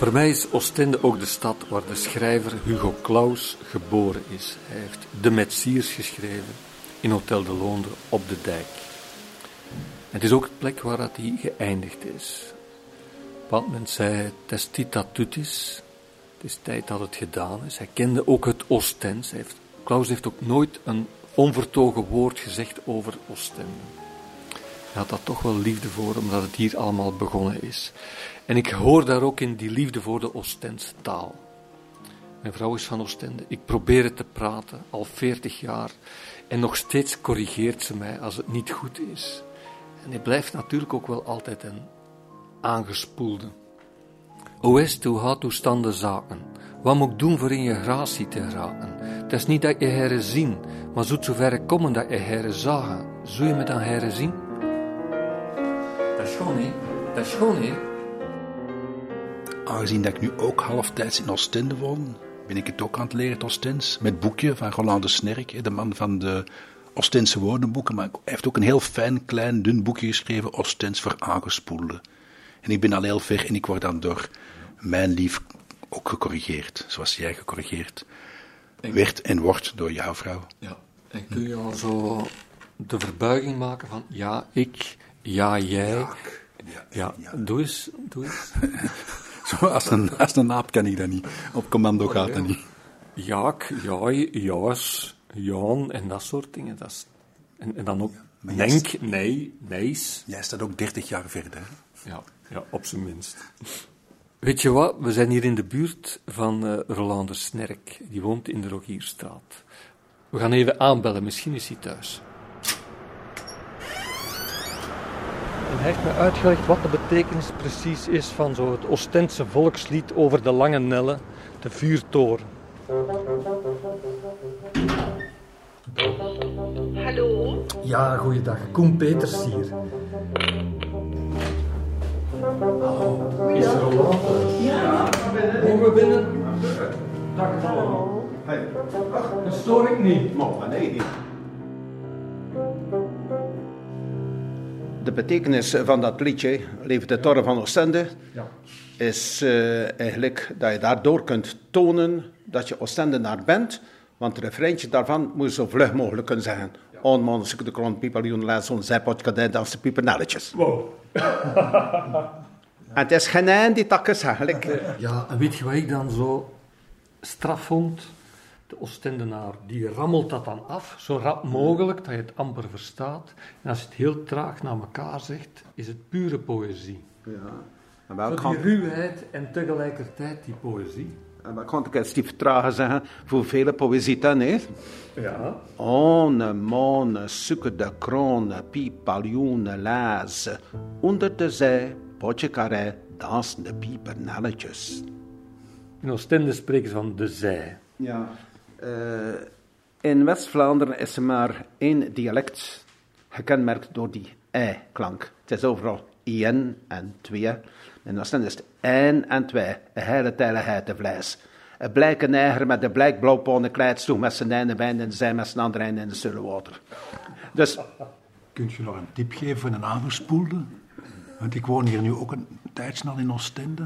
Voor mij is Oostende ook de stad waar de schrijver Hugo Claus geboren is. Hij heeft De Metsiers geschreven in Hotel de Loonde op de dijk. Het is ook de plek waar hij geëindigd is. Bepaald moment zei testita tutis, het is tijd dat het gedaan is. Hij kende ook het Oostens. Heeft, Klaus heeft ook nooit een onvertogen woord gezegd over Oostende. Had daar toch wel liefde voor, omdat het hier allemaal begonnen is. En ik hoor daar ook in die liefde voor de Oostense taal. Mijn vrouw is van Oostende. Ik probeer het te praten, al 40 jaar. En nog steeds corrigeert ze mij als het niet goed is. En hij blijft natuurlijk ook wel altijd een aangespoelde. Het, hoe gaat uw standen zaken? Wat moet ik doen voor in je gratie te geraken? Het is niet dat je heren zien, maar zoet zover komen dat je heren zagen. Zou je me dan heren zien? Dat is gewoon, hè? Dat is gewoon, hè? Aangezien dat ik nu ook halftijds in Oostende woon, ben ik het ook aan het leren, het Oostens. Met boekje van Roland de Snerk, de man van de Oostense woordenboeken. Maar hij heeft ook een heel fijn, klein, dun boekje geschreven, Oostens voor aangespoelde. En ik ben al heel ver en ik word dan door mijn lief ook gecorrigeerd, zoals jij gecorrigeerd werd en wordt door jouw vrouw. Ja, en kun je al zo de verbuiging maken van ja, ik, ja, jij. Ja, Ja, doe eens, doe eens. Zo, als een, als een naap kan ik dat niet. Op commando gaat dat niet. Jaak, jij, jaas, Jaan en dat soort dingen. Dat is, en, en dan ook jij denk, nee. Jij staat ook 30 jaar verder. hè? Ja, ja, op zijn minst. Weet je wat? We zijn hier in de buurt van eh Roland de Snerk. Die woont in de Rogierstraat. We gaan even aanbellen, misschien is hij thuis. En hij heeft me uitgelegd wat de betekenis precies is van zo het Oostense volkslied over de lange Nelle, de vuurtoren. Hallo? Ja, goeiedag. Koen Peters hier. Is er thuis? Ja. Mogen we binnen? Dag, hallo. Dat stoor ik niet. Maar nee. De betekenis van dat liedje, Leef de Torre van Oostende, Ja. is eh, eigenlijk dat je daardoor kunt tonen dat je Oostendenaar bent. Want het refreintje daarvan moet je zo vlug mogelijk kunnen zeggen. On man, zoek de kroon, pieper, joen, les, on, zijpot, dans de piepernelletjes. Wow. En het is geen eind die takkes eigenlijk. Ja, en weet je wat ik dan zo straf vond? De Oostendenaar, die rammelt dat dan af, zo rap mogelijk, dat je het amper verstaat. En als je het heel traag naar elkaar zegt, is het pure poëzie. Ja. En Zo die ruwheid en tegelijkertijd die poëzie. en wel kan ik het stief trager zeggen, voor vele poëzie dan is. Ja. One mone sukke de krone, piepaljoene lazen. Onder de zee, potje carré, dansende piepernelletjes. In Oostende spreken ze van de zij. Ja. Eh, in West-Vlaanderen is er maar één dialect gekenmerkt door die ei-klank. Het is overal ien en twee. In Oostende is het een en twee, een hele tijligheid de vlees. Een blijke neiger met een blijk blauwpone kleid sloeg met zijn ene wijn en zij met zijn andere einde in de zulle water. Dus Kunt je nog een tip geven voor een aangespoelde? Want ik woon hier nu ook een tijdsnel in Oostende.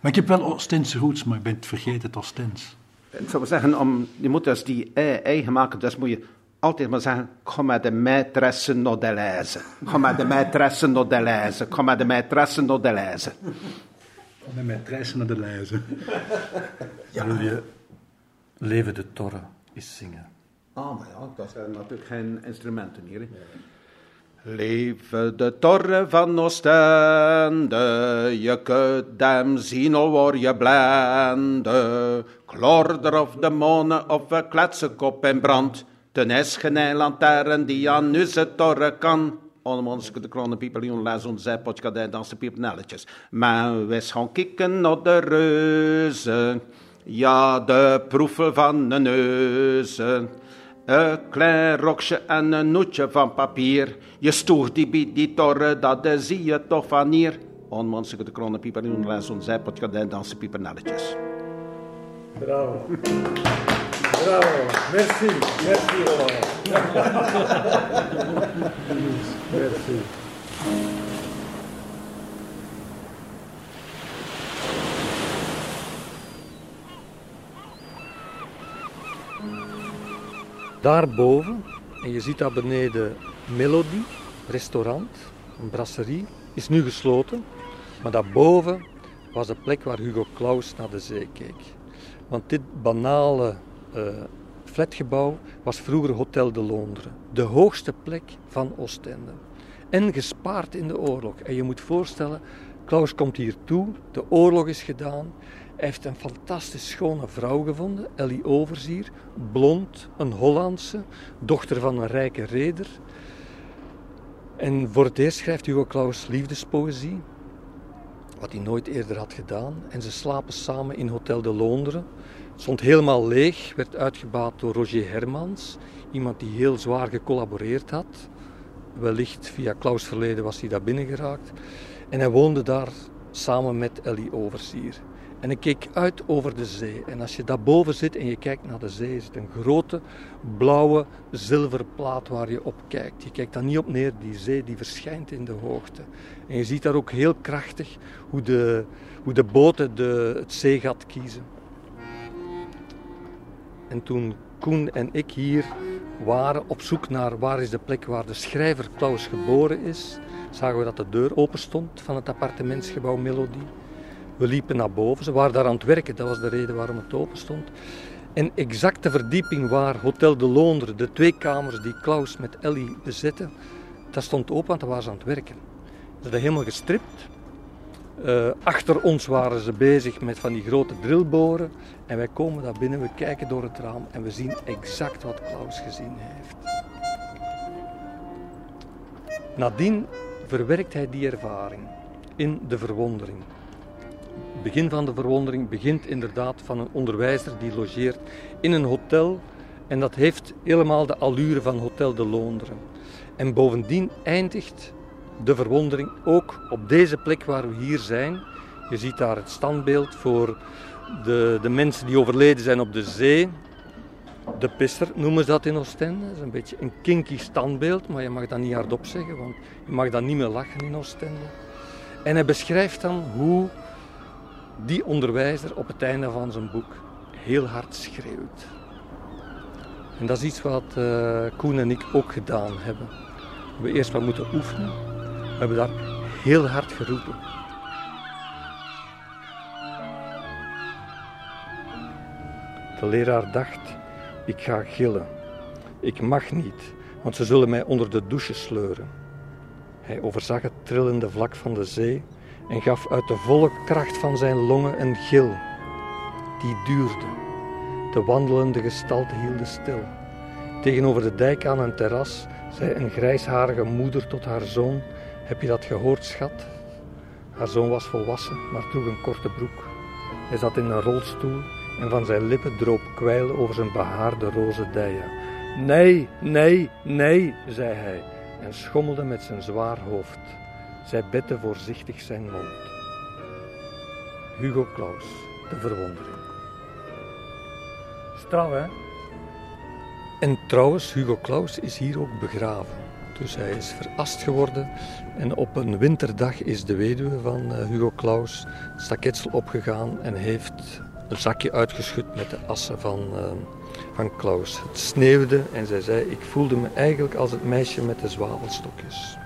Maar ik heb wel Oostense roots, maar ik ben het vergeten het Oostens. Ik zou maar zeggen, om, je moet dus die ei eigen maken, dus moet je altijd maar zeggen, kom met de maîtresse naar de lijze. Kom met de maîtresse naar de lijze. Kom met de maîtresse naar de lijze. Met mijn treisen naar de lijzen. Ja. Wil je Leven de Torre is zingen? Ah, maar ja, dat zijn natuurlijk geen instrumenten hier. hè. Leven de torre van Oostende, je kunt hem zien al word je blende. Klorder of de monen of een kletsenkop in brand. Ten is geen lantern die aan onze torre kan. Allemaal de kronen pieperlion, les ons zij, potje dansen piepernelletjes. Maar we gaan kijken naar de reuzen. Ja, de proeven van de neuzen. Een klein rokje en een noetje van papier. Je stoeg die bij die torre, dat zie je toch van hier. Onmenselijke de kronen pieperlion, les ons zij, potje dansen piepernelletjes. Bravo. Bravo. Merci. Merci. Merci. Daarboven, en je ziet daar beneden Melody, restaurant, een brasserie, is nu gesloten. Maar daarboven was de plek waar Hugo Claus naar de zee keek. Want dit banale uh, flatgebouw was vroeger Hotel de Londres, de hoogste plek van Oostende. En gespaard in de oorlog. En je moet voorstellen, Klaus komt hier toe, de oorlog is gedaan. Hij heeft een fantastisch schone vrouw gevonden, Ellie Overzier, blond, een Hollandse, dochter van een rijke reder. En voor het eerst schrijft Hugo Claus liefdespoëzie, wat hij nooit eerder had gedaan. En ze slapen samen in Hotel de Londres. Het stond helemaal leeg, werd uitgebaat door Roger Hermans, iemand die heel zwaar gecollaboreerd had. Wellicht via Klaus verleden was hij daar binnen geraakt. En hij woonde daar samen met Ellie Oversier. En ik keek uit over de zee. En als je daarboven zit en je kijkt naar de zee, is het een grote blauwe zilverplaat waar je op kijkt. Je kijkt daar niet op neer, die zee die verschijnt in de hoogte. En je ziet daar ook heel krachtig hoe de, hoe de boten de, het zeegat kiezen. En toen Koen en ik hier waren op zoek naar waar is de plek waar de schrijver Klaus geboren is, zagen we dat de deur open stond van het appartementsgebouw Melodie. We liepen naar boven, ze waren daar aan het werken, dat was de reden waarom het open stond. En exact de verdieping waar Hotel de Londres, de twee kamers die Klaus met Ellie bezette, dat stond open, want daar waren ze aan het werken. Ze hadden helemaal gestript. Uh, achter ons waren ze bezig met van die grote drillboren. En wij komen daar binnen, we kijken door het raam en we zien exact wat Klaus gezien heeft. Nadien verwerkt hij die ervaring in de verwondering. Begin van de verwondering begint inderdaad van een onderwijzer die logeert in een hotel. En dat heeft helemaal de allure van Hotel de Londres. En bovendien eindigt de verwondering ook op deze plek waar we hier zijn. Je ziet daar het standbeeld voor de, de mensen die overleden zijn op de zee. De pisser noemen ze dat in Oostende. Dat is een beetje een kinky standbeeld, maar je mag dat niet hardop zeggen, want je mag dan niet meer lachen in Oostende. En hij beschrijft dan hoe die onderwijzer op het einde van zijn boek heel hard schreeuwt. En dat is iets wat uh, Koen en ik ook gedaan hebben. We eerst wat moeten oefenen. We hebben daar heel hard geroepen. De leraar dacht, ik ga gillen. Ik mag niet, want ze zullen mij onder de douche sleuren. Hij overzag het trillende vlak van de zee en gaf uit de volle kracht van zijn longen een gil. Die duurde. De wandelende gestalten hielden stil. Tegenover de dijk aan een terras zei een grijsharige moeder tot haar zoon: Heb je dat gehoord, schat? Haar zoon was volwassen, maar droeg een korte broek. Hij zat in een rolstoel en van zijn lippen droop kwijl over zijn behaarde roze dijen. Nee, nee, nee, zei hij en schommelde met zijn zwaar hoofd. Zij bette voorzichtig zijn mond. Hugo Claus, de verwondering. Straf, hè? En trouwens, Hugo Claus is hier ook begraven. Dus hij is verast geworden. En op een winterdag is de weduwe van eh, Hugo Claus het staketsel opgegaan en heeft een zakje uitgeschud met de assen van, uh, van Klaus. Het sneeuwde en zij zei: Ik voelde me eigenlijk als het meisje met de zwavelstokjes.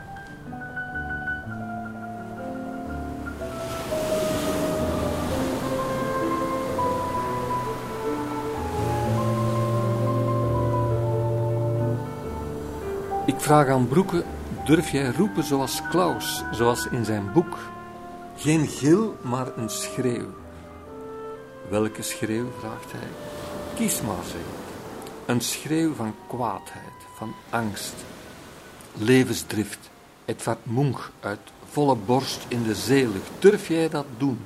Ik vraag aan Broeke: durf jij roepen zoals Klaus, zoals in zijn boek? Geen gil, maar een schreeuw. Welke schreeuw, vraagt hij. Kies maar, zeg Een schreeuw van kwaadheid, van angst. Levensdrift, Edvard Munch uit volle borst in de zeelucht. Durf jij dat doen,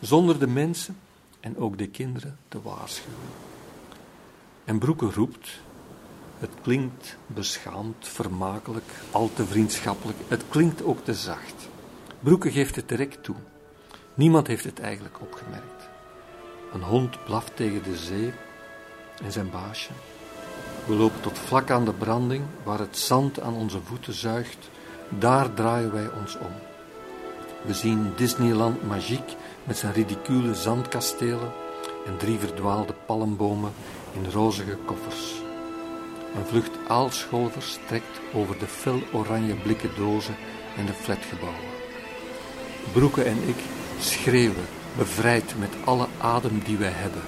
zonder de mensen en ook de kinderen te waarschuwen? En Broeke roept, het klinkt beschaamd, vermakelijk, al te vriendschappelijk. Het klinkt ook te zacht. Broeke geeft het direct toe. Niemand heeft het eigenlijk opgemerkt. Een hond blaft tegen de zee en zijn baasje. We lopen tot vlak aan de branding, waar het zand aan onze voeten zuigt. Daar draaien wij ons om. We zien Disneyland Magique met zijn ridicule zandkastelen en drie verdwaalde palmbomen in rozige koffers. Een vlucht aalschol verstrekt over de fel oranje blikken dozen en de flatgebouwen. Broeken en ik schreeuwen, bevrijd met alle adem die wij hebben.